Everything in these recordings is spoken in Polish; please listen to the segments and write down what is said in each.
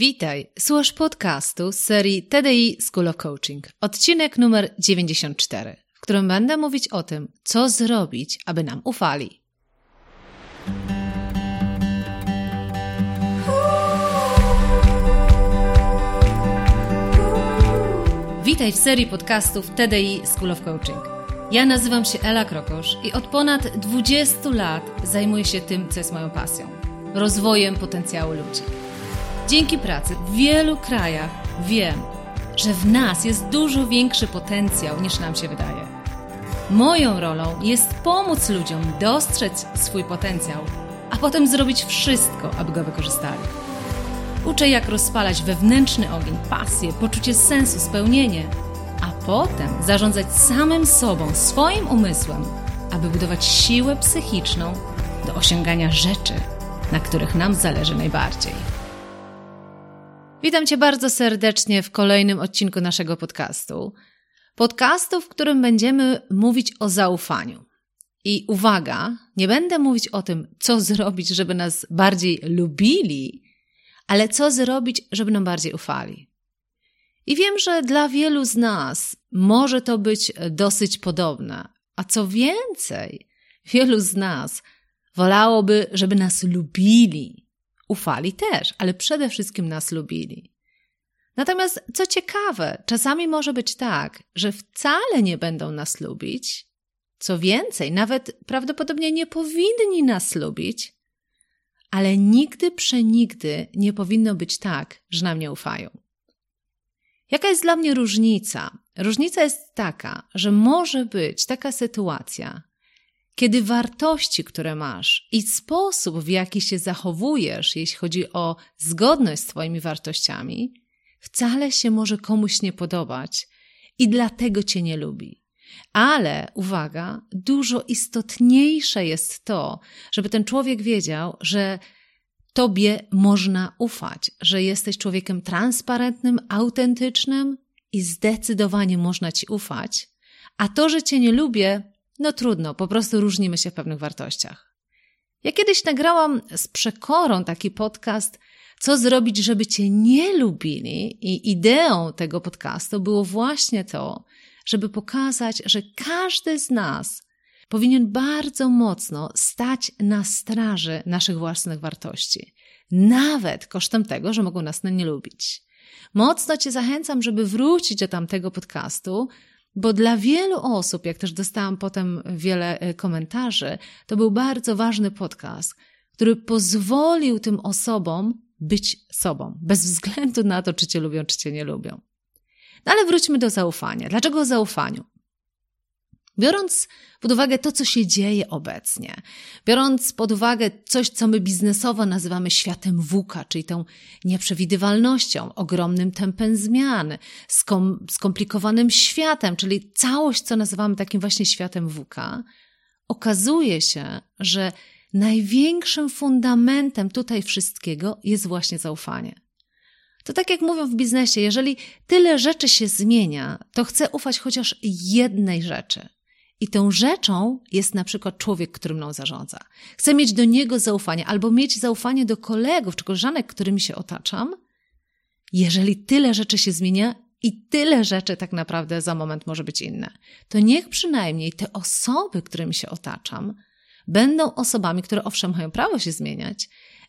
Witaj, słuchasz podcastu z serii TDI School of Coaching, odcinek numer 94, w którym będę mówić o tym, co zrobić, aby nam ufali. Witaj w serii podcastów TDI School of Coaching. Ja nazywam się Ela Krokosz i od ponad 20 lat zajmuję się tym, co jest moją pasją rozwojem potencjału ludzi. Dzięki pracy w wielu krajach wiem, że w nas jest dużo większy potencjał niż nam się wydaje. Moją rolą jest pomóc ludziom dostrzec swój potencjał, a potem zrobić wszystko, aby go wykorzystali. Uczę, jak rozpalać wewnętrzny ogień, pasję, poczucie sensu, spełnienie, a potem zarządzać samym sobą, swoim umysłem, aby budować siłę psychiczną do osiągania rzeczy, na których nam zależy najbardziej. Witam Cię bardzo serdecznie w kolejnym odcinku naszego podcastu. Podcastu, w którym będziemy mówić o zaufaniu. I uwaga, nie będę mówić o tym, co zrobić, żeby nas bardziej lubili, ale co zrobić, żeby nam bardziej ufali. I wiem, że dla wielu z nas może to być dosyć podobne, a co więcej, wielu z nas wolałoby, żeby nas lubili. Ufali też, ale przede wszystkim nas lubili. Natomiast co ciekawe, czasami może być tak, że wcale nie będą nas lubić, co więcej, nawet prawdopodobnie nie powinni nas lubić, ale nigdy przenigdy nie powinno być tak, że nam nie ufają. Jaka jest dla mnie różnica? Różnica jest taka, że może być taka sytuacja, kiedy wartości, które masz i sposób, w jaki się zachowujesz, jeśli chodzi o zgodność z Twoimi wartościami, wcale się może komuś nie podobać i dlatego Cię nie lubi. Ale uwaga, dużo istotniejsze jest to, żeby ten człowiek wiedział, że Tobie można ufać, że jesteś człowiekiem transparentnym, autentycznym i zdecydowanie można Ci ufać. A to, że Cię nie lubię, no trudno, po prostu różnimy się w pewnych wartościach. Ja kiedyś nagrałam z przekorą taki podcast, co zrobić, żeby cię nie lubili, i ideą tego podcastu było właśnie to, żeby pokazać, że każdy z nas powinien bardzo mocno stać na straży naszych własnych wartości, nawet kosztem tego, że mogą nas nie lubić. Mocno Cię zachęcam, żeby wrócić do tamtego podcastu, bo dla wielu osób, jak też dostałam potem wiele e, komentarzy, to był bardzo ważny podcast, który pozwolił tym osobom być sobą, bez względu na to, czy cię lubią, czy cię nie lubią. No ale wróćmy do zaufania. Dlaczego o zaufaniu? Biorąc pod uwagę to, co się dzieje obecnie, biorąc pod uwagę coś, co my biznesowo nazywamy światem WUKA, czyli tą nieprzewidywalnością, ogromnym tempem zmian, skom skomplikowanym światem, czyli całość, co nazywamy takim właśnie światem WUKA, okazuje się, że największym fundamentem tutaj wszystkiego jest właśnie zaufanie. To tak jak mówią w biznesie, jeżeli tyle rzeczy się zmienia, to chcę ufać chociaż jednej rzeczy – i tą rzeczą jest na przykład człowiek, którym mną zarządza. Chcę mieć do niego zaufanie, albo mieć zaufanie do kolegów czy koleżanek, którymi się otaczam. Jeżeli tyle rzeczy się zmienia i tyle rzeczy tak naprawdę za moment może być inne, to niech przynajmniej te osoby, którymi się otaczam, będą osobami, które owszem mają prawo się zmieniać,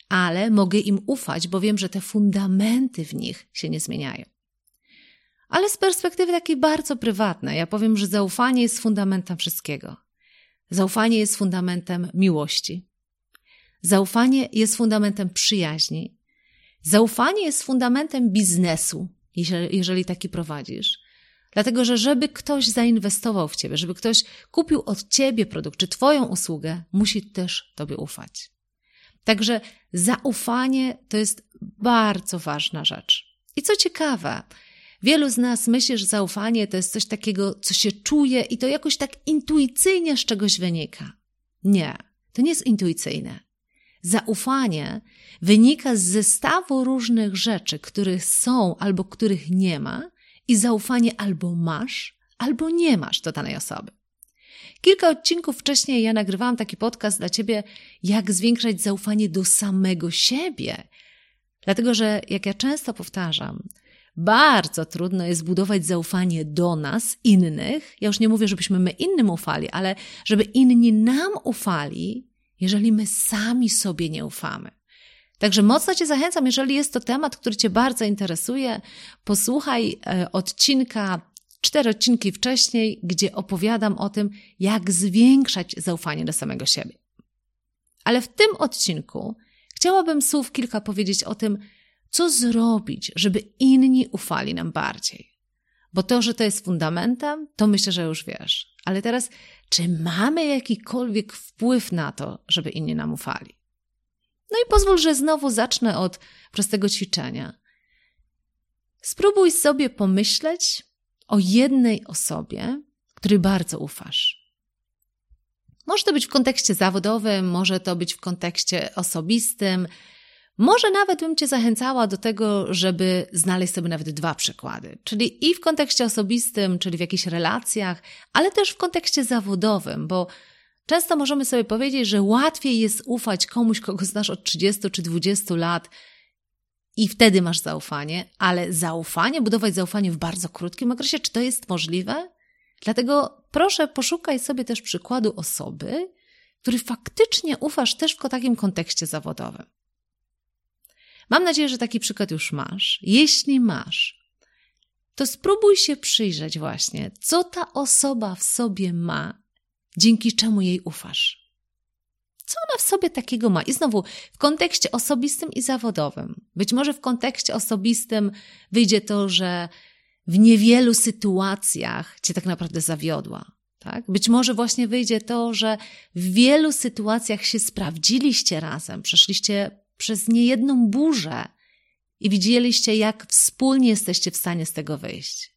ale mogę im ufać, bo wiem, że te fundamenty w nich się nie zmieniają ale z perspektywy takiej bardzo prywatnej. Ja powiem, że zaufanie jest fundamentem wszystkiego. Zaufanie jest fundamentem miłości. Zaufanie jest fundamentem przyjaźni. Zaufanie jest fundamentem biznesu, jeżeli taki prowadzisz. Dlatego, że żeby ktoś zainwestował w ciebie, żeby ktoś kupił od ciebie produkt czy twoją usługę, musi też tobie ufać. Także zaufanie to jest bardzo ważna rzecz. I co ciekawe, Wielu z nas myśli, że zaufanie to jest coś takiego, co się czuje i to jakoś tak intuicyjnie z czegoś wynika. Nie, to nie jest intuicyjne. Zaufanie wynika z zestawu różnych rzeczy, których są albo których nie ma, i zaufanie albo masz, albo nie masz do danej osoby. Kilka odcinków wcześniej ja nagrywałam taki podcast dla ciebie, jak zwiększać zaufanie do samego siebie, Dlatego, że jak ja często powtarzam, bardzo trudno jest budować zaufanie do nas, innych. Ja już nie mówię, żebyśmy my innym ufali, ale żeby inni nam ufali, jeżeli my sami sobie nie ufamy. Także mocno Cię zachęcam, jeżeli jest to temat, który Cię bardzo interesuje, posłuchaj e, odcinka, cztery odcinki wcześniej, gdzie opowiadam o tym, jak zwiększać zaufanie do samego siebie. Ale w tym odcinku chciałabym słów kilka powiedzieć o tym, co zrobić, żeby inni ufali nam bardziej. Bo to, że to jest fundamentem, to myślę, że już wiesz. Ale teraz, czy mamy jakikolwiek wpływ na to, żeby inni nam ufali? No i pozwól, że znowu zacznę od prostego ćwiczenia. Spróbuj sobie pomyśleć o jednej osobie, której bardzo ufasz. Może to być w kontekście zawodowym, może to być w kontekście osobistym, może nawet bym Cię zachęcała do tego, żeby znaleźć sobie nawet dwa przykłady, czyli i w kontekście osobistym, czyli w jakichś relacjach, ale też w kontekście zawodowym, bo często możemy sobie powiedzieć, że łatwiej jest ufać komuś, kogo znasz od 30 czy 20 lat i wtedy masz zaufanie, ale zaufanie, budować zaufanie w bardzo krótkim okresie, czy to jest możliwe? Dlatego proszę, poszukaj sobie też przykładu osoby, który faktycznie ufasz też w takim kontekście zawodowym. Mam nadzieję, że taki przykład już masz. Jeśli masz, to spróbuj się przyjrzeć właśnie, co ta osoba w sobie ma, dzięki czemu jej ufasz. Co ona w sobie takiego ma? I znowu w kontekście osobistym i zawodowym. Być może w kontekście osobistym wyjdzie to, że w niewielu sytuacjach cię tak naprawdę zawiodła. Tak? Być może właśnie wyjdzie to, że w wielu sytuacjach się sprawdziliście razem, przeszliście przez niejedną burzę i widzieliście, jak wspólnie jesteście w stanie z tego wyjść.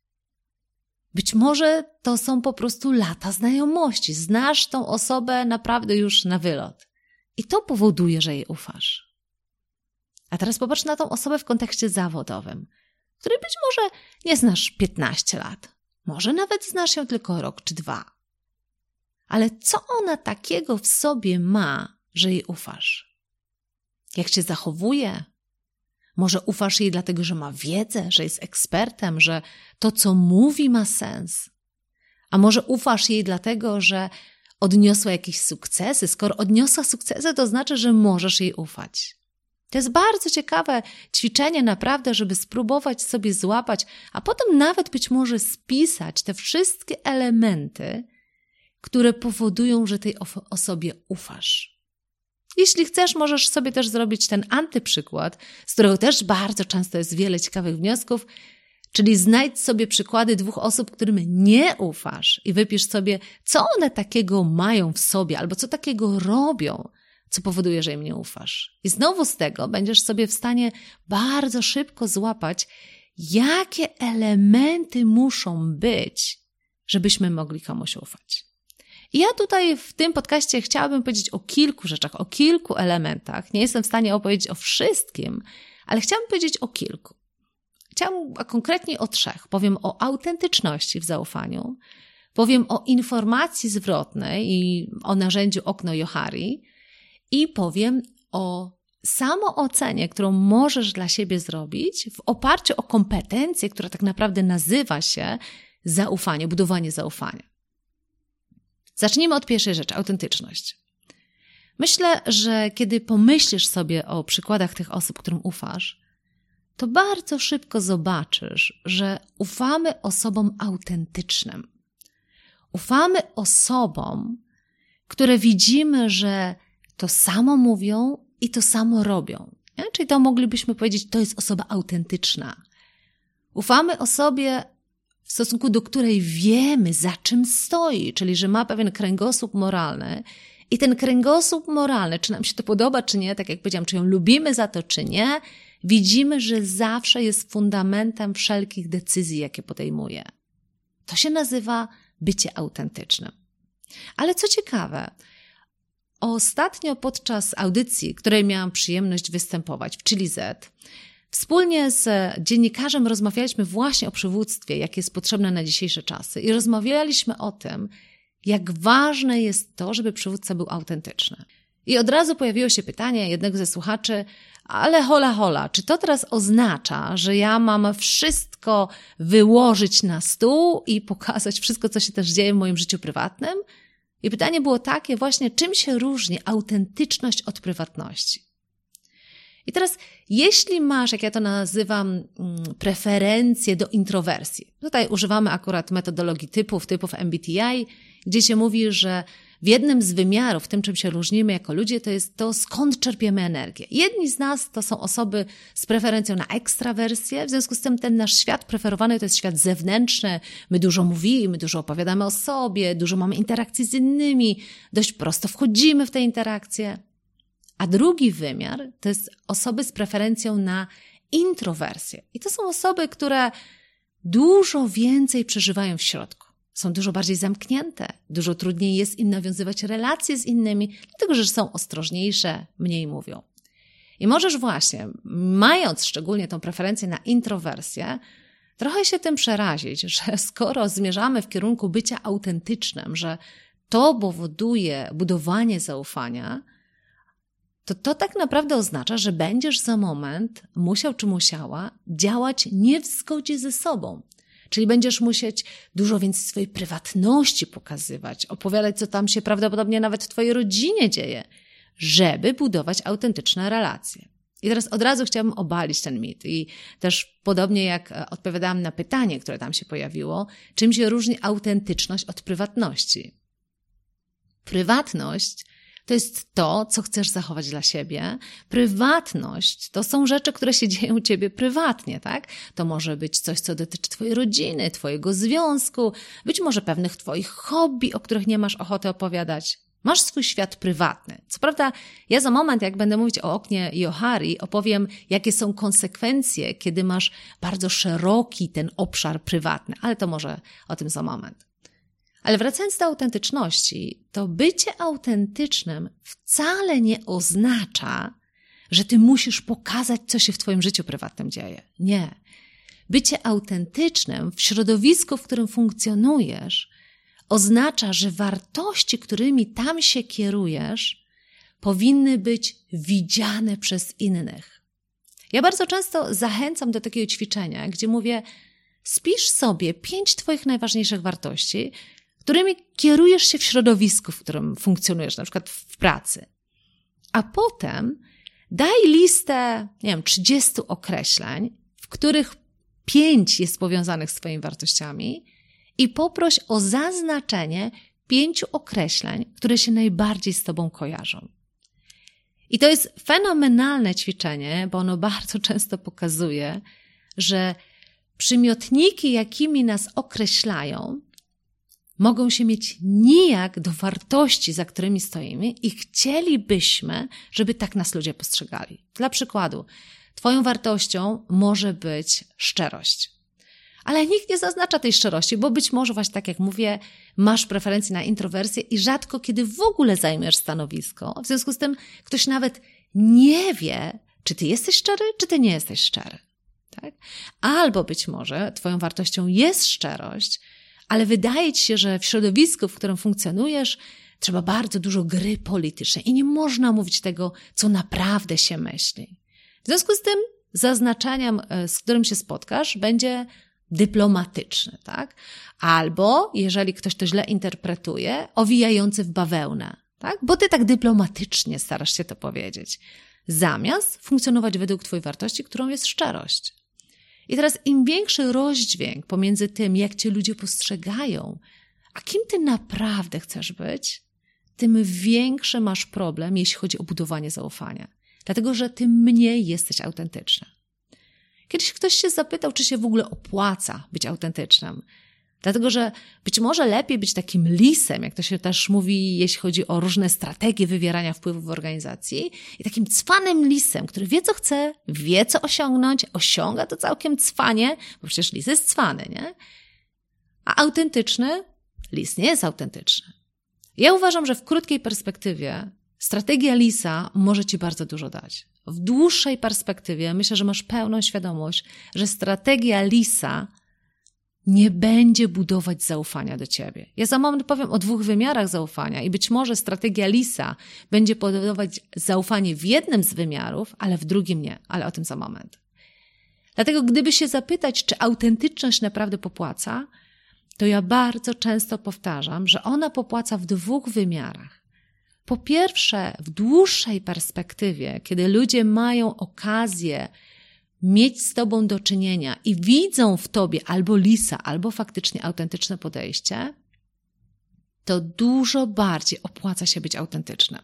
Być może to są po prostu lata znajomości. Znasz tą osobę naprawdę już na wylot. I to powoduje, że jej ufasz. A teraz popatrz na tą osobę w kontekście zawodowym, której być może nie znasz 15 lat. Może nawet znasz ją tylko rok czy dwa. Ale co ona takiego w sobie ma, że jej ufasz? Jak się zachowuje. Może ufasz jej dlatego, że ma wiedzę, że jest ekspertem, że to, co mówi, ma sens. A może ufasz jej dlatego, że odniosła jakieś sukcesy. Skoro odniosła sukcesy, to znaczy, że możesz jej ufać. To jest bardzo ciekawe ćwiczenie, naprawdę, żeby spróbować sobie złapać, a potem nawet być może spisać te wszystkie elementy, które powodują, że tej osobie ufasz. Jeśli chcesz, możesz sobie też zrobić ten antyprzykład, z którego też bardzo często jest wiele ciekawych wniosków, czyli znajdź sobie przykłady dwóch osób, którym nie ufasz i wypisz sobie, co one takiego mają w sobie albo co takiego robią, co powoduje, że im nie ufasz. I znowu z tego będziesz sobie w stanie bardzo szybko złapać, jakie elementy muszą być, żebyśmy mogli komuś ufać. I ja tutaj w tym podcaście chciałabym powiedzieć o kilku rzeczach, o kilku elementach. Nie jestem w stanie opowiedzieć o wszystkim, ale chciałabym powiedzieć o kilku. Chciałam, a konkretnie o trzech. Powiem o autentyczności w zaufaniu, powiem o informacji zwrotnej i o narzędziu okno Johari i powiem o samoocenie, którą możesz dla siebie zrobić w oparciu o kompetencję, która tak naprawdę nazywa się zaufanie, budowanie zaufania. Zacznijmy od pierwszej rzeczy autentyczność. Myślę, że kiedy pomyślisz sobie o przykładach tych osób, którym ufasz, to bardzo szybko zobaczysz, że ufamy osobom autentycznym. Ufamy osobom, które widzimy, że to samo mówią i to samo robią. Czyli to moglibyśmy powiedzieć, to jest osoba autentyczna. Ufamy osobie, w stosunku do której wiemy, za czym stoi, czyli że ma pewien kręgosłup moralny. I ten kręgosłup moralny, czy nam się to podoba, czy nie, tak jak powiedziałam, czy ją lubimy za to, czy nie, widzimy, że zawsze jest fundamentem wszelkich decyzji, jakie podejmuje. To się nazywa bycie autentycznym. Ale co ciekawe, ostatnio podczas audycji, której miałam przyjemność występować w Chili Z, Wspólnie z dziennikarzem rozmawialiśmy właśnie o przywództwie, jakie jest potrzebne na dzisiejsze czasy, i rozmawialiśmy o tym, jak ważne jest to, żeby przywódca był autentyczny. I od razu pojawiło się pytanie jednego ze słuchaczy, ale hola hola, czy to teraz oznacza, że ja mam wszystko wyłożyć na stół i pokazać wszystko, co się też dzieje w moim życiu prywatnym? I pytanie było takie właśnie, czym się różni autentyczność od prywatności? I teraz, jeśli masz, jak ja to nazywam, mm, preferencje do introwersji, tutaj używamy akurat metodologii typów, typów MBTI, gdzie się mówi, że w jednym z wymiarów, tym czym się różnimy jako ludzie, to jest to, skąd czerpiemy energię. Jedni z nas to są osoby z preferencją na ekstrawersję, w związku z tym ten nasz świat preferowany to jest świat zewnętrzny. My dużo mówimy, dużo opowiadamy o sobie, dużo mamy interakcji z innymi, dość prosto wchodzimy w te interakcje. A drugi wymiar to jest osoby z preferencją na introwersję. I to są osoby, które dużo więcej przeżywają w środku. Są dużo bardziej zamknięte, dużo trudniej jest im nawiązywać relacje z innymi, dlatego że są ostrożniejsze, mniej mówią. I możesz właśnie, mając szczególnie tą preferencję na introwersję, trochę się tym przerazić, że skoro zmierzamy w kierunku bycia autentycznym, że to powoduje budowanie zaufania, to to tak naprawdę oznacza, że będziesz za moment musiał czy musiała działać nie w zgodzie ze sobą. Czyli będziesz musieć dużo więcej swojej prywatności pokazywać, opowiadać, co tam się prawdopodobnie nawet w Twojej rodzinie dzieje, żeby budować autentyczne relacje. I teraz od razu chciałabym obalić ten mit. I też podobnie jak e, odpowiadałam na pytanie, które tam się pojawiło, czym się różni autentyczność od prywatności? Prywatność to jest to, co chcesz zachować dla siebie. Prywatność to są rzeczy, które się dzieją u ciebie prywatnie, tak? To może być coś, co dotyczy twojej rodziny, twojego związku, być może pewnych twoich hobby, o których nie masz ochoty opowiadać. Masz swój świat prywatny. Co prawda, ja za moment, jak będę mówić o oknie Johari, opowiem, jakie są konsekwencje, kiedy masz bardzo szeroki ten obszar prywatny, ale to może o tym za moment. Ale wracając do autentyczności, to bycie autentycznym wcale nie oznacza, że ty musisz pokazać, co się w twoim życiu prywatnym dzieje. Nie. Bycie autentycznym w środowisku, w którym funkcjonujesz, oznacza, że wartości, którymi tam się kierujesz, powinny być widziane przez innych. Ja bardzo często zachęcam do takiego ćwiczenia, gdzie mówię: spisz sobie pięć Twoich najważniejszych wartości, którymi kierujesz się w środowisku, w którym funkcjonujesz, na przykład w pracy. A potem daj listę, nie wiem, 30 określeń, w których pięć jest powiązanych z Twoimi wartościami i poproś o zaznaczenie pięciu określeń, które się najbardziej z Tobą kojarzą. I to jest fenomenalne ćwiczenie, bo ono bardzo często pokazuje, że przymiotniki, jakimi nas określają, mogą się mieć nijak do wartości, za którymi stoimy i chcielibyśmy, żeby tak nas ludzie postrzegali. Dla przykładu, Twoją wartością może być szczerość. Ale nikt nie zaznacza tej szczerości, bo być może właśnie tak jak mówię, masz preferencję na introwersję i rzadko kiedy w ogóle zajmiesz stanowisko. W związku z tym ktoś nawet nie wie, czy ty jesteś szczery, czy ty nie jesteś szczery. Tak? Albo być może twoją wartością jest szczerość, ale wydaje ci się, że w środowisku, w którym funkcjonujesz, trzeba bardzo dużo gry politycznej i nie można mówić tego, co naprawdę się myśli. W związku z tym zaznaczeniem, e, z którym się spotkasz, będzie dyplomatyczny, tak? Albo, jeżeli ktoś to źle interpretuje, owijający w bawełnę, tak? Bo ty tak dyplomatycznie starasz się to powiedzieć, zamiast funkcjonować według twojej wartości, którą jest szczerość. I teraz im większy rozdźwięk pomiędzy tym, jak cię ludzie postrzegają, a kim ty naprawdę chcesz być, tym większy masz problem, jeśli chodzi o budowanie zaufania. Dlatego, że tym mniej jesteś autentyczny. Kiedyś ktoś się zapytał, czy się w ogóle opłaca być autentycznym. Dlatego, że być może lepiej być takim lisem, jak to się też mówi, jeśli chodzi o różne strategie wywierania wpływu w organizacji, i takim cwanym lisem, który wie, co chce, wie, co osiągnąć, osiąga to całkiem cwanie, bo przecież lis jest cwany, nie? A autentyczny? Lis nie jest autentyczny. Ja uważam, że w krótkiej perspektywie strategia lisa może ci bardzo dużo dać. W dłuższej perspektywie myślę, że masz pełną świadomość, że strategia lisa nie będzie budować zaufania do ciebie. Ja za moment powiem o dwóch wymiarach zaufania i być może strategia Lisa będzie budować zaufanie w jednym z wymiarów, ale w drugim nie, ale o tym za moment. Dlatego, gdyby się zapytać, czy autentyczność naprawdę popłaca, to ja bardzo często powtarzam, że ona popłaca w dwóch wymiarach. Po pierwsze, w dłuższej perspektywie, kiedy ludzie mają okazję mieć z Tobą do czynienia i widzą w Tobie albo lisa, albo faktycznie autentyczne podejście, to dużo bardziej opłaca się być autentycznym.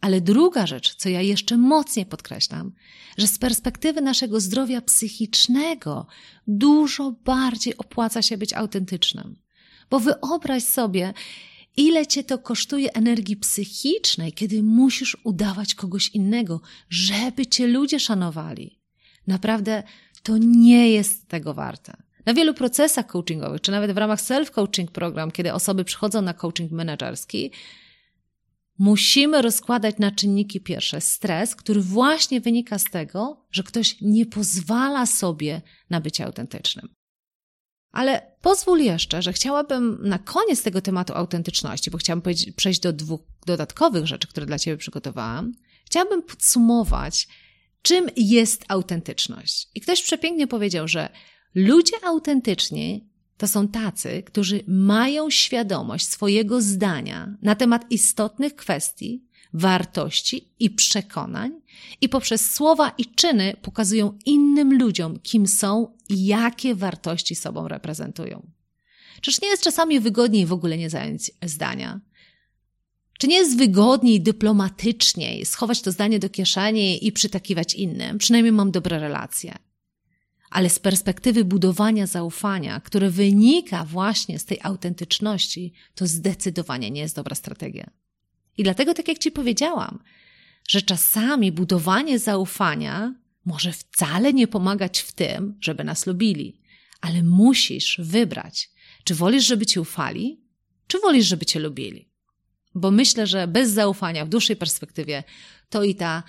Ale druga rzecz, co ja jeszcze mocniej podkreślam, że z perspektywy naszego zdrowia psychicznego dużo bardziej opłaca się być autentycznym. Bo wyobraź sobie, ile cię to kosztuje energii psychicznej, kiedy musisz udawać kogoś innego, żeby cię ludzie szanowali. Naprawdę to nie jest tego warte. Na wielu procesach coachingowych, czy nawet w ramach self-coaching program, kiedy osoby przychodzą na coaching menedżerski, musimy rozkładać na czynniki pierwsze stres, który właśnie wynika z tego, że ktoś nie pozwala sobie na bycie autentycznym. Ale pozwól jeszcze, że chciałabym na koniec tego tematu autentyczności, bo chciałabym przejść do dwóch dodatkowych rzeczy, które dla Ciebie przygotowałam. Chciałabym podsumować, czym jest autentyczność. I ktoś przepięknie powiedział, że ludzie autentyczni to są tacy, którzy mają świadomość swojego zdania na temat istotnych kwestii, wartości i przekonań i poprzez słowa i czyny pokazują innym ludziom, kim są i jakie wartości sobą reprezentują. Czyż nie jest czasami wygodniej w ogóle nie zająć zdania? Czy nie jest wygodniej, dyplomatyczniej schować to zdanie do kieszeni i przytakiwać innym? Przynajmniej mam dobre relacje. Ale z perspektywy budowania zaufania, które wynika właśnie z tej autentyczności, to zdecydowanie nie jest dobra strategia. I dlatego, tak jak Ci powiedziałam, że czasami budowanie zaufania może wcale nie pomagać w tym, żeby nas lubili, ale musisz wybrać, czy wolisz, żeby Ci ufali, czy wolisz, żeby Cię lubili. Bo myślę, że bez zaufania w dłuższej perspektywie to i ta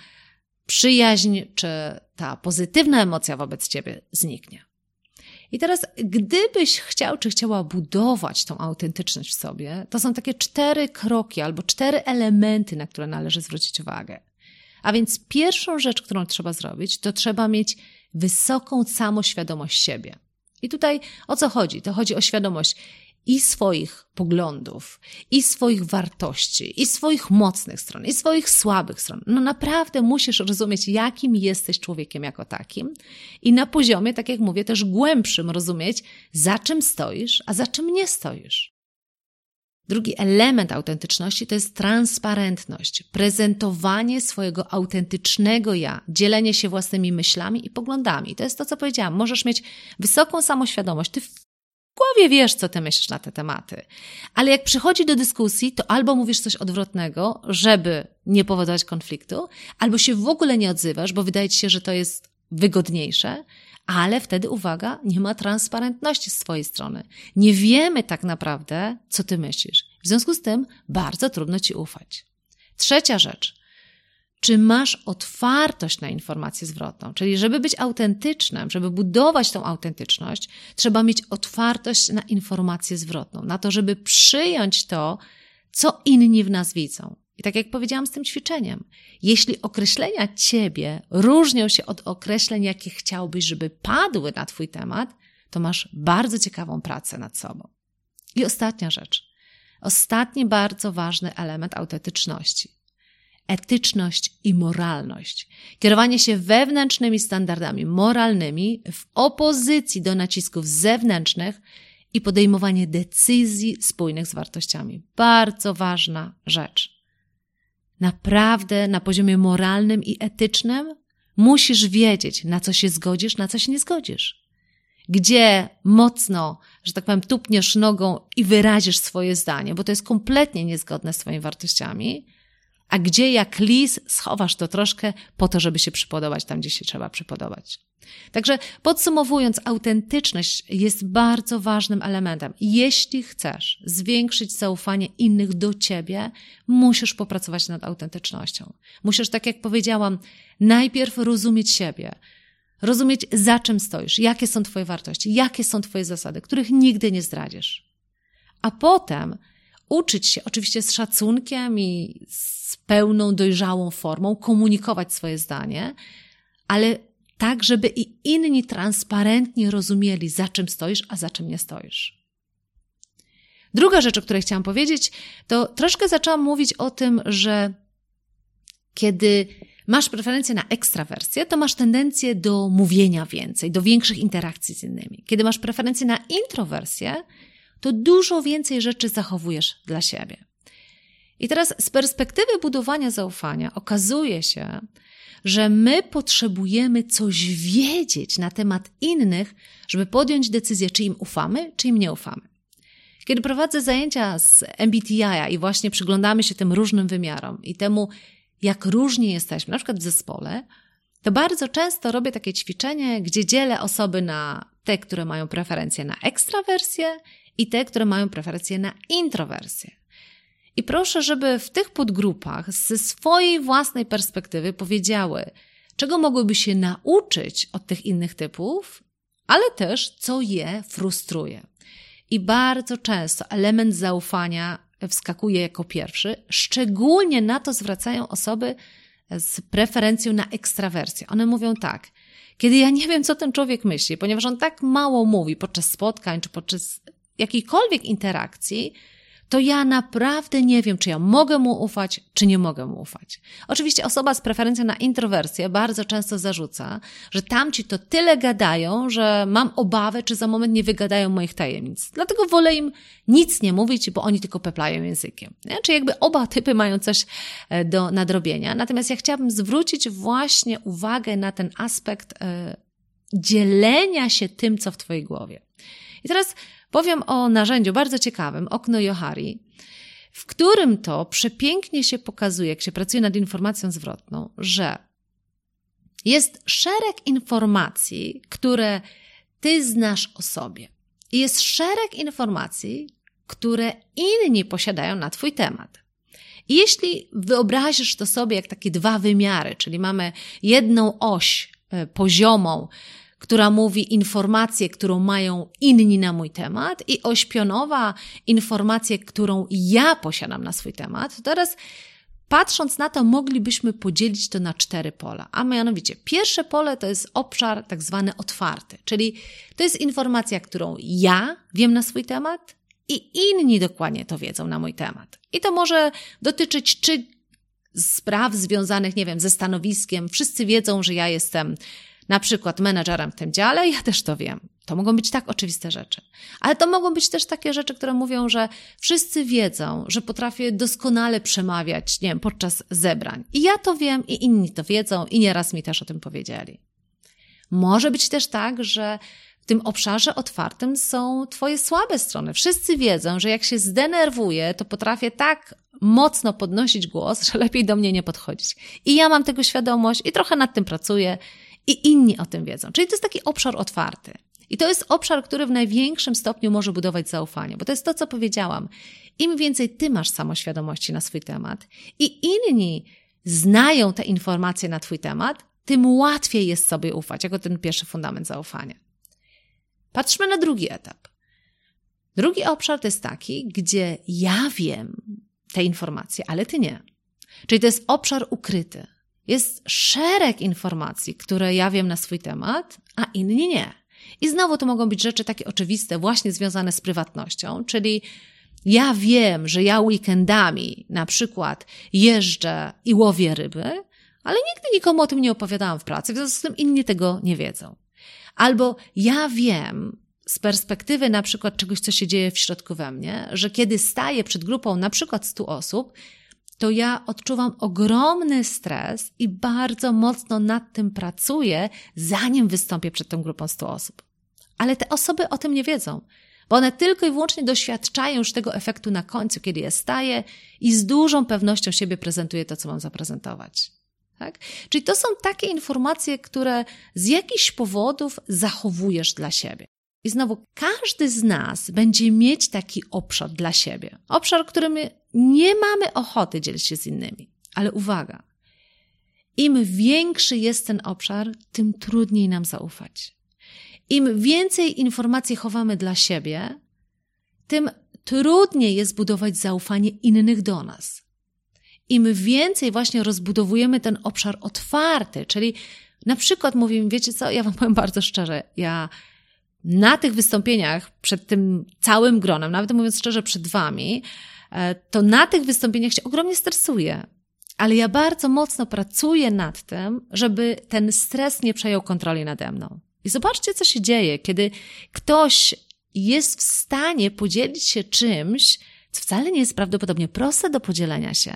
przyjaźń, czy ta pozytywna emocja wobec Ciebie zniknie. I teraz, gdybyś chciał czy chciała budować tą autentyczność w sobie, to są takie cztery kroki albo cztery elementy, na które należy zwrócić uwagę. A więc pierwszą rzecz, którą trzeba zrobić, to trzeba mieć wysoką samoświadomość siebie. I tutaj o co chodzi? To chodzi o świadomość i swoich poglądów, i swoich wartości, i swoich mocnych stron, i swoich słabych stron. No naprawdę musisz rozumieć, jakim jesteś człowiekiem jako takim i na poziomie, tak jak mówię, też głębszym rozumieć, za czym stoisz, a za czym nie stoisz. Drugi element autentyczności to jest transparentność, prezentowanie swojego autentycznego ja, dzielenie się własnymi myślami i poglądami. To jest to, co powiedziałam. Możesz mieć wysoką samoświadomość. Ty głowie wiesz, co ty myślisz na te tematy. Ale jak przychodzi do dyskusji, to albo mówisz coś odwrotnego, żeby nie powodować konfliktu, albo się w ogóle nie odzywasz, bo wydaje ci się, że to jest wygodniejsze, ale wtedy uwaga, nie ma transparentności z Twojej strony. Nie wiemy tak naprawdę, co Ty myślisz. W związku z tym bardzo trudno Ci ufać. Trzecia rzecz czy masz otwartość na informację zwrotną. Czyli, żeby być autentycznym, żeby budować tą autentyczność, trzeba mieć otwartość na informację zwrotną, na to, żeby przyjąć to, co inni w nas widzą. I tak jak powiedziałam z tym ćwiczeniem, jeśli określenia ciebie różnią się od określeń, jakie chciałbyś, żeby padły na twój temat, to masz bardzo ciekawą pracę nad sobą. I ostatnia rzecz. Ostatni bardzo ważny element autentyczności etyczność i moralność. Kierowanie się wewnętrznymi standardami moralnymi w opozycji do nacisków zewnętrznych i podejmowanie decyzji spójnych z wartościami. Bardzo ważna rzecz. Naprawdę na poziomie moralnym i etycznym musisz wiedzieć, na co się zgodzisz, na co się nie zgodzisz. Gdzie mocno, że tak powiem, tupniesz nogą i wyrazisz swoje zdanie, bo to jest kompletnie niezgodne z Twoimi wartościami, a gdzie jak lis schowasz to troszkę po to, żeby się przypodobać tam, gdzie się trzeba przypodobać. Także podsumowując, autentyczność jest bardzo ważnym elementem. Jeśli chcesz zwiększyć zaufanie innych do ciebie, musisz popracować nad autentycznością. Musisz, tak jak powiedziałam, najpierw rozumieć siebie, rozumieć za czym stoisz, jakie są Twoje wartości, jakie są Twoje zasady, których nigdy nie zdradzisz. A potem uczyć się, oczywiście z szacunkiem i z pełną, dojrzałą formą, komunikować swoje zdanie, ale tak, żeby i inni transparentnie rozumieli, za czym stoisz, a za czym nie stoisz. Druga rzecz, o której chciałam powiedzieć, to troszkę zaczęłam mówić o tym, że kiedy masz preferencję na ekstrawersję, to masz tendencję do mówienia więcej, do większych interakcji z innymi. Kiedy masz preferencję na introwersję, to dużo więcej rzeczy zachowujesz dla siebie. I teraz z perspektywy budowania zaufania okazuje się, że my potrzebujemy coś wiedzieć na temat innych, żeby podjąć decyzję, czy im ufamy, czy im nie ufamy. Kiedy prowadzę zajęcia z MBTI i właśnie przyglądamy się tym różnym wymiarom i temu, jak różni jesteśmy, na przykład w zespole, to bardzo często robię takie ćwiczenie, gdzie dzielę osoby na te, które mają preferencję na ekstrawersję i te, które mają preferencję na introwersję. I proszę, żeby w tych podgrupach ze swojej własnej perspektywy powiedziały, czego mogłyby się nauczyć od tych innych typów, ale też co je frustruje. I bardzo często element zaufania wskakuje jako pierwszy. Szczególnie na to zwracają osoby z preferencją na ekstrawersję. One mówią tak. Kiedy ja nie wiem, co ten człowiek myśli, ponieważ on tak mało mówi podczas spotkań czy podczas jakiejkolwiek interakcji, to ja naprawdę nie wiem, czy ja mogę mu ufać, czy nie mogę mu ufać. Oczywiście osoba z preferencją na introwersję bardzo często zarzuca, że tamci to tyle gadają, że mam obawę, czy za moment nie wygadają moich tajemnic. Dlatego wolę im nic nie mówić, bo oni tylko peplają językiem. Nie? Czy jakby oba typy mają coś e, do nadrobienia. Natomiast ja chciałabym zwrócić właśnie uwagę na ten aspekt e, dzielenia się tym, co w Twojej głowie. I teraz Powiem o narzędziu bardzo ciekawym, okno Johari, w którym to przepięknie się pokazuje, jak się pracuje nad informacją zwrotną, że jest szereg informacji, które ty znasz o sobie. I jest szereg informacji, które inni posiadają na twój temat. I jeśli wyobrazisz to sobie jak takie dwa wymiary, czyli mamy jedną oś e, poziomą, która mówi informację, którą mają inni na mój temat i ośpionowa informację, którą ja posiadam na swój temat, teraz patrząc na to, moglibyśmy podzielić to na cztery pola. A mianowicie, pierwsze pole to jest obszar tak zwany otwarty, czyli to jest informacja, którą ja wiem na swój temat i inni dokładnie to wiedzą na mój temat. I to może dotyczyć czy spraw związanych, nie wiem, ze stanowiskiem. Wszyscy wiedzą, że ja jestem na przykład menedżerem w tym dziale, ja też to wiem. To mogą być tak oczywiste rzeczy. Ale to mogą być też takie rzeczy, które mówią, że wszyscy wiedzą, że potrafię doskonale przemawiać, nie wiem, podczas zebrań. I ja to wiem, i inni to wiedzą, i nieraz mi też o tym powiedzieli. Może być też tak, że w tym obszarze otwartym są Twoje słabe strony. Wszyscy wiedzą, że jak się zdenerwuję, to potrafię tak mocno podnosić głos, że lepiej do mnie nie podchodzić. I ja mam tego świadomość i trochę nad tym pracuję i inni o tym wiedzą. Czyli to jest taki obszar otwarty. I to jest obszar, który w największym stopniu może budować zaufanie, bo to jest to, co powiedziałam. Im więcej ty masz samoświadomości na swój temat i inni znają te informacje na twój temat, tym łatwiej jest sobie ufać, jako ten pierwszy fundament zaufania. Patrzmy na drugi etap. Drugi obszar to jest taki, gdzie ja wiem te informacje, ale ty nie. Czyli to jest obszar ukryty. Jest szereg informacji, które ja wiem na swój temat, a inni nie. I znowu to mogą być rzeczy takie oczywiste, właśnie związane z prywatnością, czyli ja wiem, że ja weekendami na przykład jeżdżę i łowię ryby, ale nigdy nikomu o tym nie opowiadałam w pracy, w związku z tym inni tego nie wiedzą. Albo ja wiem z perspektywy na przykład czegoś, co się dzieje w środku we mnie, że kiedy staję przed grupą na przykład 100 osób, to ja odczuwam ogromny stres i bardzo mocno nad tym pracuję, zanim wystąpię przed tą grupą 100 osób. Ale te osoby o tym nie wiedzą, bo one tylko i wyłącznie doświadczają już tego efektu na końcu, kiedy ja staję i z dużą pewnością siebie prezentuję to, co mam zaprezentować. Tak? Czyli to są takie informacje, które z jakichś powodów zachowujesz dla siebie. I znowu, każdy z nas będzie mieć taki obszar dla siebie. Obszar, który my nie mamy ochoty dzielić się z innymi. Ale uwaga, Im większy jest ten obszar, tym trudniej nam zaufać. Im więcej informacji chowamy dla siebie, tym trudniej jest budować zaufanie innych do nas. Im więcej właśnie rozbudowujemy ten obszar otwarty, czyli na przykład mówimy, wiecie co, ja wam powiem bardzo szczerze, ja na tych wystąpieniach przed tym całym gronem, nawet mówiąc szczerze przed wami, to na tych wystąpieniach się ogromnie stresuję. Ale ja bardzo mocno pracuję nad tym, żeby ten stres nie przejął kontroli nade mną. I zobaczcie, co się dzieje, kiedy ktoś jest w stanie podzielić się czymś, co wcale nie jest prawdopodobnie proste do podzielenia się,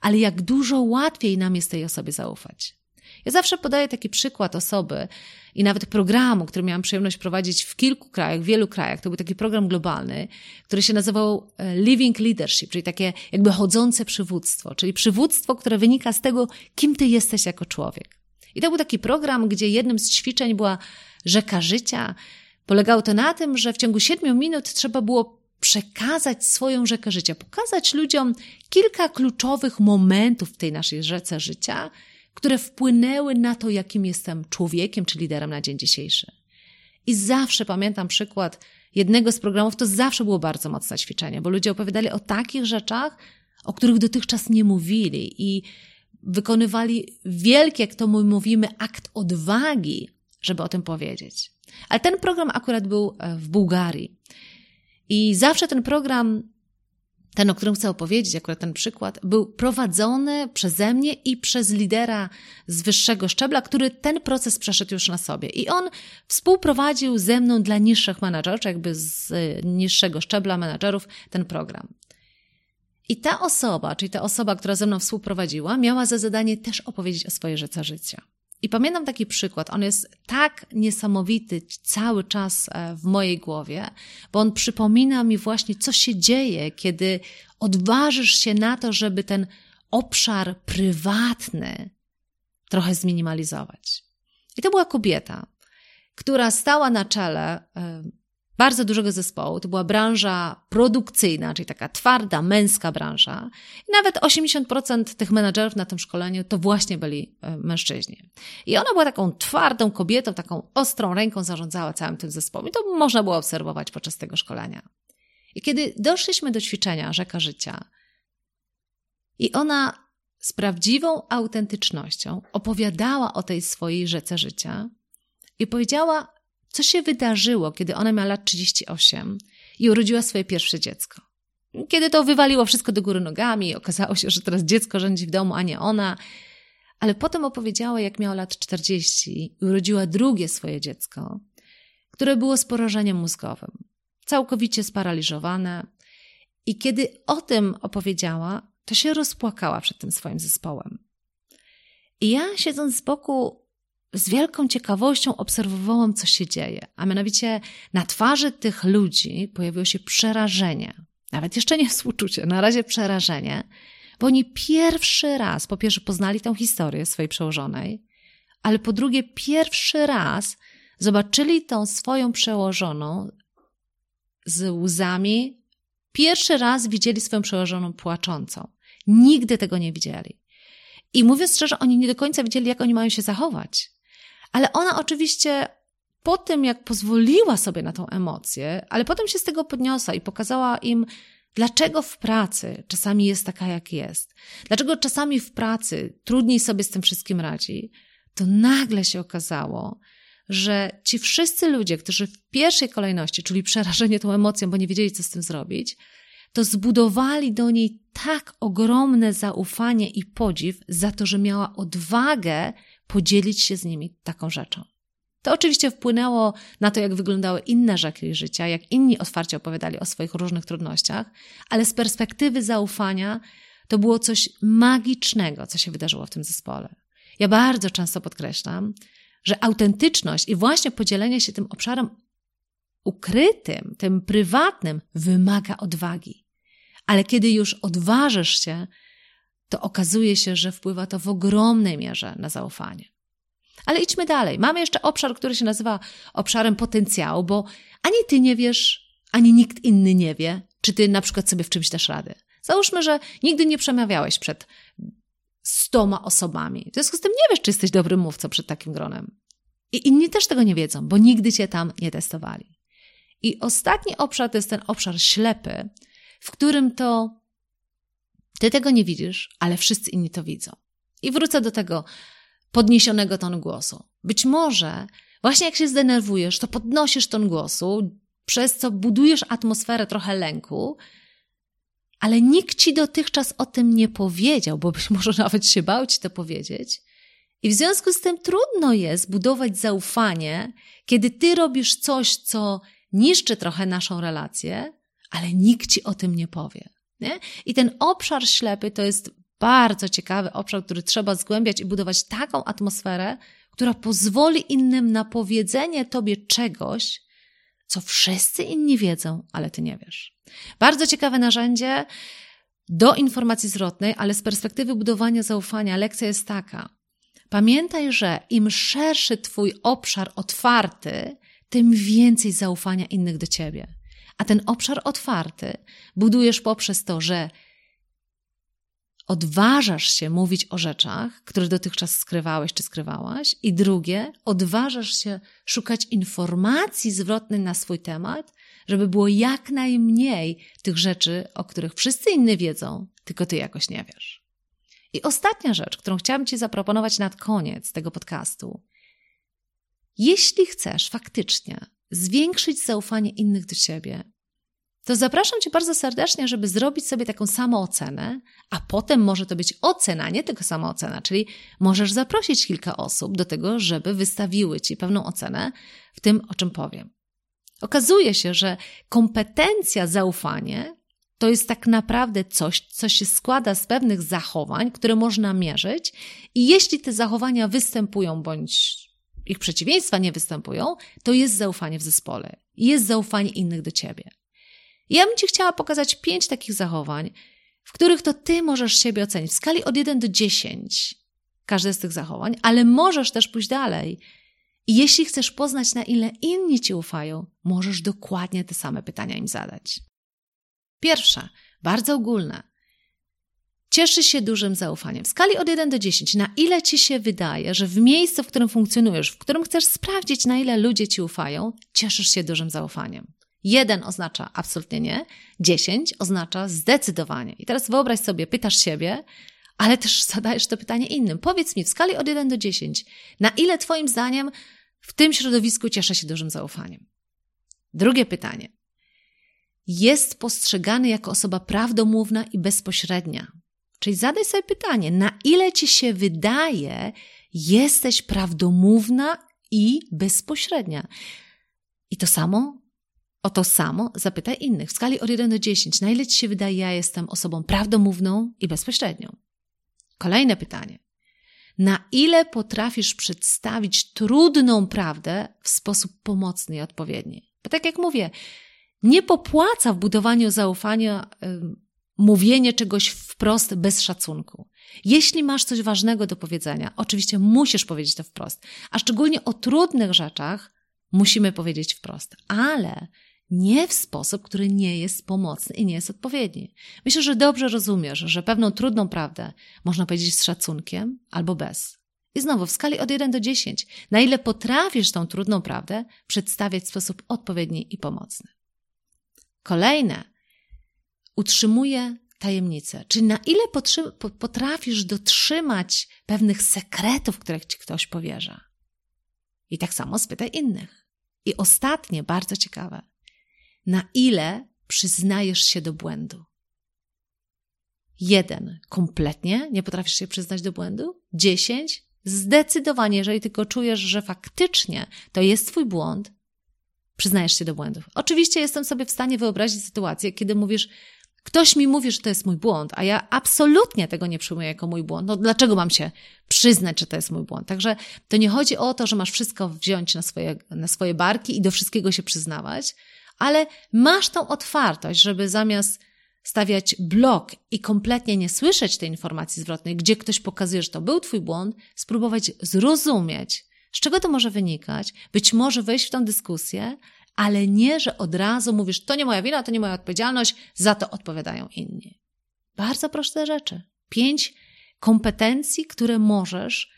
ale jak dużo łatwiej nam jest tej osobie zaufać. Ja zawsze podaję taki przykład osoby i nawet programu, który miałam przyjemność prowadzić w kilku krajach, w wielu krajach. To był taki program globalny, który się nazywał e, Living Leadership, czyli takie jakby chodzące przywództwo, czyli przywództwo, które wynika z tego, kim ty jesteś jako człowiek. I to był taki program, gdzie jednym z ćwiczeń była rzeka życia. Polegało to na tym, że w ciągu siedmiu minut trzeba było przekazać swoją rzekę życia, pokazać ludziom kilka kluczowych momentów w tej naszej rzece życia, które wpłynęły na to, jakim jestem człowiekiem czy liderem na dzień dzisiejszy. I zawsze pamiętam przykład jednego z programów, to zawsze było bardzo mocne ćwiczenie, bo ludzie opowiadali o takich rzeczach, o których dotychczas nie mówili i wykonywali wielki, jak to mówimy, akt odwagi, żeby o tym powiedzieć. Ale ten program akurat był e, w Bułgarii. I zawsze ten program ten, o którym chcę opowiedzieć, akurat ten przykład, był prowadzony przeze mnie i przez lidera z wyższego szczebla, który ten proces przeszedł już na sobie. I on współprowadził ze mną dla niższych menadżerów, jakby z niższego szczebla menadżerów, ten program. I ta osoba, czyli ta osoba, która ze mną współprowadziła, miała za zadanie też opowiedzieć o swojej rzece życia. I pamiętam taki przykład. On jest tak niesamowity cały czas e, w mojej głowie, bo on przypomina mi właśnie, co się dzieje, kiedy odważysz się na to, żeby ten obszar prywatny trochę zminimalizować. I to była kobieta, która stała na czele e, bardzo dużego zespołu. To była branża produkcyjna, czyli taka twarda, męska branża. I nawet 80% tych menadżerów na tym szkoleniu to właśnie byli e, mężczyźni. I ona była taką twardą kobietą, taką ostrą ręką zarządzała całym tym zespołem. I to można było obserwować podczas tego szkolenia. I kiedy doszliśmy do ćwiczenia Rzeka Życia, i ona z prawdziwą autentycznością opowiadała o tej swojej rzece życia i powiedziała co się wydarzyło, kiedy ona miała lat 38 i urodziła swoje pierwsze dziecko. Kiedy to wywaliło wszystko do góry nogami, okazało się, że teraz dziecko rządzi w domu, a nie ona. Ale potem opowiedziała, jak miała lat 40 i urodziła drugie swoje dziecko, które było z porażeniem mózgowym, całkowicie sparaliżowane. I kiedy o tym opowiedziała, to się rozpłakała przed tym swoim zespołem. I ja, siedząc z boku, z wielką ciekawością obserwowałam, co się dzieje. A mianowicie na twarzy tych ludzi pojawiło się przerażenie. Nawet jeszcze nie współczucie, na razie przerażenie, bo oni pierwszy raz, po pierwsze, poznali tę historię swojej przełożonej, ale po drugie, pierwszy raz zobaczyli tą swoją przełożoną z łzami, pierwszy raz widzieli swoją przełożoną płaczącą. Nigdy tego nie widzieli. I mówiąc szczerze, oni nie do końca wiedzieli, jak oni mają się zachować. Ale ona oczywiście po tym, jak pozwoliła sobie na tą emocję, ale potem się z tego podniosła i pokazała im, dlaczego w pracy czasami jest taka, jak jest, dlaczego czasami w pracy trudniej sobie z tym wszystkim radzi, to nagle się okazało, że ci wszyscy ludzie, którzy w pierwszej kolejności czuli przerażenie tą emocją, bo nie wiedzieli, co z tym zrobić, to zbudowali do niej tak ogromne zaufanie i podziw za to, że miała odwagę podzielić się z nimi taką rzeczą. To oczywiście wpłynęło na to, jak wyglądały inne rzeki życia, jak inni otwarcie opowiadali o swoich różnych trudnościach, ale z perspektywy zaufania to było coś magicznego, co się wydarzyło w tym zespole. Ja bardzo często podkreślam, że autentyczność i właśnie podzielenie się tym obszarem ukrytym, tym prywatnym, wymaga odwagi. Ale kiedy już odważysz się to okazuje się, że wpływa to w ogromnej mierze na zaufanie. Ale idźmy dalej. Mamy jeszcze obszar, który się nazywa obszarem potencjału, bo ani ty nie wiesz, ani nikt inny nie wie, czy ty na przykład sobie w czymś dasz radę. Załóżmy, że nigdy nie przemawiałeś przed stoma osobami. W związku z tym nie wiesz, czy jesteś dobrym mówcą przed takim gronem. I inni też tego nie wiedzą, bo nigdy cię tam nie testowali. I ostatni obszar to jest ten obszar ślepy, w którym to ty tego nie widzisz, ale wszyscy inni to widzą. I wrócę do tego podniesionego tonu głosu. Być może właśnie jak się zdenerwujesz, to podnosisz ton głosu, przez co budujesz atmosferę trochę lęku, ale nikt ci dotychczas o tym nie powiedział, bo być może nawet się bał ci to powiedzieć. I w związku z tym trudno jest budować zaufanie, kiedy ty robisz coś, co niszczy trochę naszą relację, ale nikt ci o tym nie powie. Nie? I ten obszar ślepy to jest bardzo ciekawy obszar, który trzeba zgłębiać i budować taką atmosferę, która pozwoli innym na powiedzenie tobie czegoś, co wszyscy inni wiedzą, ale ty nie wiesz. Bardzo ciekawe narzędzie do informacji zwrotnej, ale z perspektywy budowania zaufania lekcja jest taka. Pamiętaj, że im szerszy twój obszar otwarty, tym więcej zaufania innych do ciebie. A ten obszar otwarty budujesz poprzez to, że odważasz się mówić o rzeczach, które dotychczas skrywałeś czy skrywałaś, i drugie, odważasz się szukać informacji zwrotnej na swój temat, żeby było jak najmniej tych rzeczy, o których wszyscy inni wiedzą, tylko ty jakoś nie wiesz. I ostatnia rzecz, którą chciałabym Ci zaproponować na koniec tego podcastu. Jeśli chcesz faktycznie zwiększyć zaufanie innych do Ciebie, to zapraszam Cię bardzo serdecznie, żeby zrobić sobie taką samoocenę, a potem może to być ocena, nie tylko samoocena, czyli możesz zaprosić kilka osób do tego, żeby wystawiły Ci pewną ocenę w tym, o czym powiem. Okazuje się, że kompetencja zaufanie to jest tak naprawdę coś, co się składa z pewnych zachowań, które można mierzyć, i jeśli te zachowania występują bądź ich przeciwieństwa nie występują, to jest zaufanie w zespole, jest zaufanie innych do ciebie. Ja bym Ci chciała pokazać pięć takich zachowań, w których to Ty możesz siebie ocenić w skali od 1 do 10, każde z tych zachowań, ale możesz też pójść dalej. I jeśli chcesz poznać, na ile inni Ci ufają, możesz dokładnie te same pytania im zadać. Pierwsze, bardzo ogólne. Cieszy się dużym zaufaniem. W skali od 1 do 10, na ile ci się wydaje, że w miejscu, w którym funkcjonujesz, w którym chcesz sprawdzić, na ile ludzie ci ufają, cieszysz się dużym zaufaniem. Jeden oznacza absolutnie nie, 10 oznacza zdecydowanie. I teraz wyobraź sobie, pytasz siebie, ale też zadajesz to pytanie innym. Powiedz mi w skali od 1 do 10, na ile Twoim zdaniem w tym środowisku cieszę się dużym zaufaniem? Drugie pytanie jest postrzegany jako osoba prawdomówna i bezpośrednia. Czyli zadaj sobie pytanie, na ile ci się wydaje, jesteś prawdomówna i bezpośrednia. I to samo, o to samo zapytaj innych. W skali od 1 do 10, na ile ci się wydaje, ja jestem osobą prawdomówną i bezpośrednią? Kolejne pytanie. Na ile potrafisz przedstawić trudną prawdę w sposób pomocny i odpowiedni? Bo tak jak mówię, nie popłaca w budowaniu zaufania mówienie czegoś wprost bez szacunku. Jeśli masz coś ważnego do powiedzenia, oczywiście musisz powiedzieć to wprost, a szczególnie o trudnych rzeczach musimy powiedzieć wprost, ale nie w sposób, który nie jest pomocny i nie jest odpowiedni. Myślę, że dobrze rozumiesz, że pewną trudną prawdę można powiedzieć z szacunkiem albo bez. I znowu w skali od 1 do 10, na ile potrafisz tą trudną prawdę przedstawiać w sposób odpowiedni i pomocny. Kolejne, utrzymuje tajemnicę. Czyli na ile potrafisz dotrzymać pewnych sekretów, których ci ktoś powierza. I tak samo spytaj innych. I ostatnie, bardzo ciekawe. Na ile przyznajesz się do błędu? Jeden, kompletnie nie potrafisz się przyznać do błędu? Dziesięć, zdecydowanie, jeżeli tylko czujesz, że faktycznie to jest twój błąd, przyznajesz się do błędów. Oczywiście jestem sobie w stanie wyobrazić sytuację, kiedy mówisz, ktoś mi mówi, że to jest mój błąd, a ja absolutnie tego nie przyjmuję jako mój błąd. No dlaczego mam się przyznać, że to jest mój błąd? Także to nie chodzi o to, że masz wszystko wziąć na swoje, na swoje barki i do wszystkiego się przyznawać, ale masz tą otwartość, żeby zamiast stawiać blok i kompletnie nie słyszeć tej informacji zwrotnej, gdzie ktoś pokazuje, że to był twój błąd, spróbować zrozumieć, z czego to może wynikać? Być może wejść w tą dyskusję, ale nie, że od razu mówisz, to nie moja wina, to nie moja odpowiedzialność, za to odpowiadają inni. Bardzo proste rzeczy. Pięć kompetencji, które możesz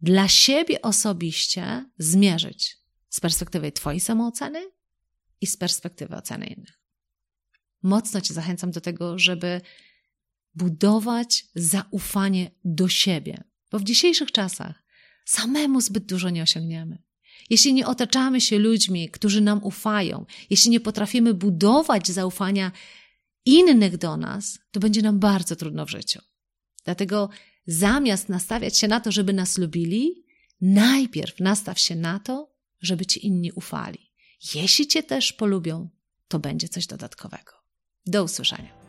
dla siebie osobiście zmierzyć z perspektywy Twojej samooceny i z perspektywy oceny innych. Mocno Cię zachęcam do tego, żeby budować zaufanie do siebie, bo w dzisiejszych czasach samemu zbyt dużo nie osiągniemy. Jeśli nie otaczamy się ludźmi, którzy nam ufają, jeśli nie potrafimy budować zaufania innych do nas, to będzie nam bardzo trudno w życiu. Dlatego zamiast nastawiać się na to, żeby nas lubili, najpierw nastaw się na to, żeby ci inni ufali. Jeśli cię też polubią, to będzie coś dodatkowego. Do usłyszenia.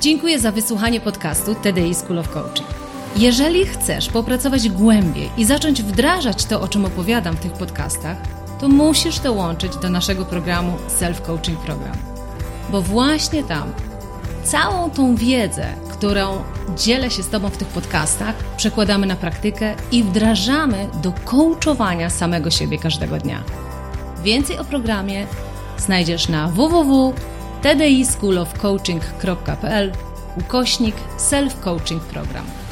Dziękuję za wysłuchanie podcastu TDI School of Coaching. Jeżeli chcesz popracować głębiej i zacząć wdrażać to, o czym opowiadam w tych podcastach, to musisz dołączyć do naszego programu Self Coaching Program. Bo właśnie tam całą tą wiedzę, którą dzielę się z Tobą w tych podcastach, przekładamy na praktykę i wdrażamy do coachowania samego siebie każdego dnia. Więcej o programie znajdziesz na www.tdischoolofcoaching.pl ukośnik self-coaching program.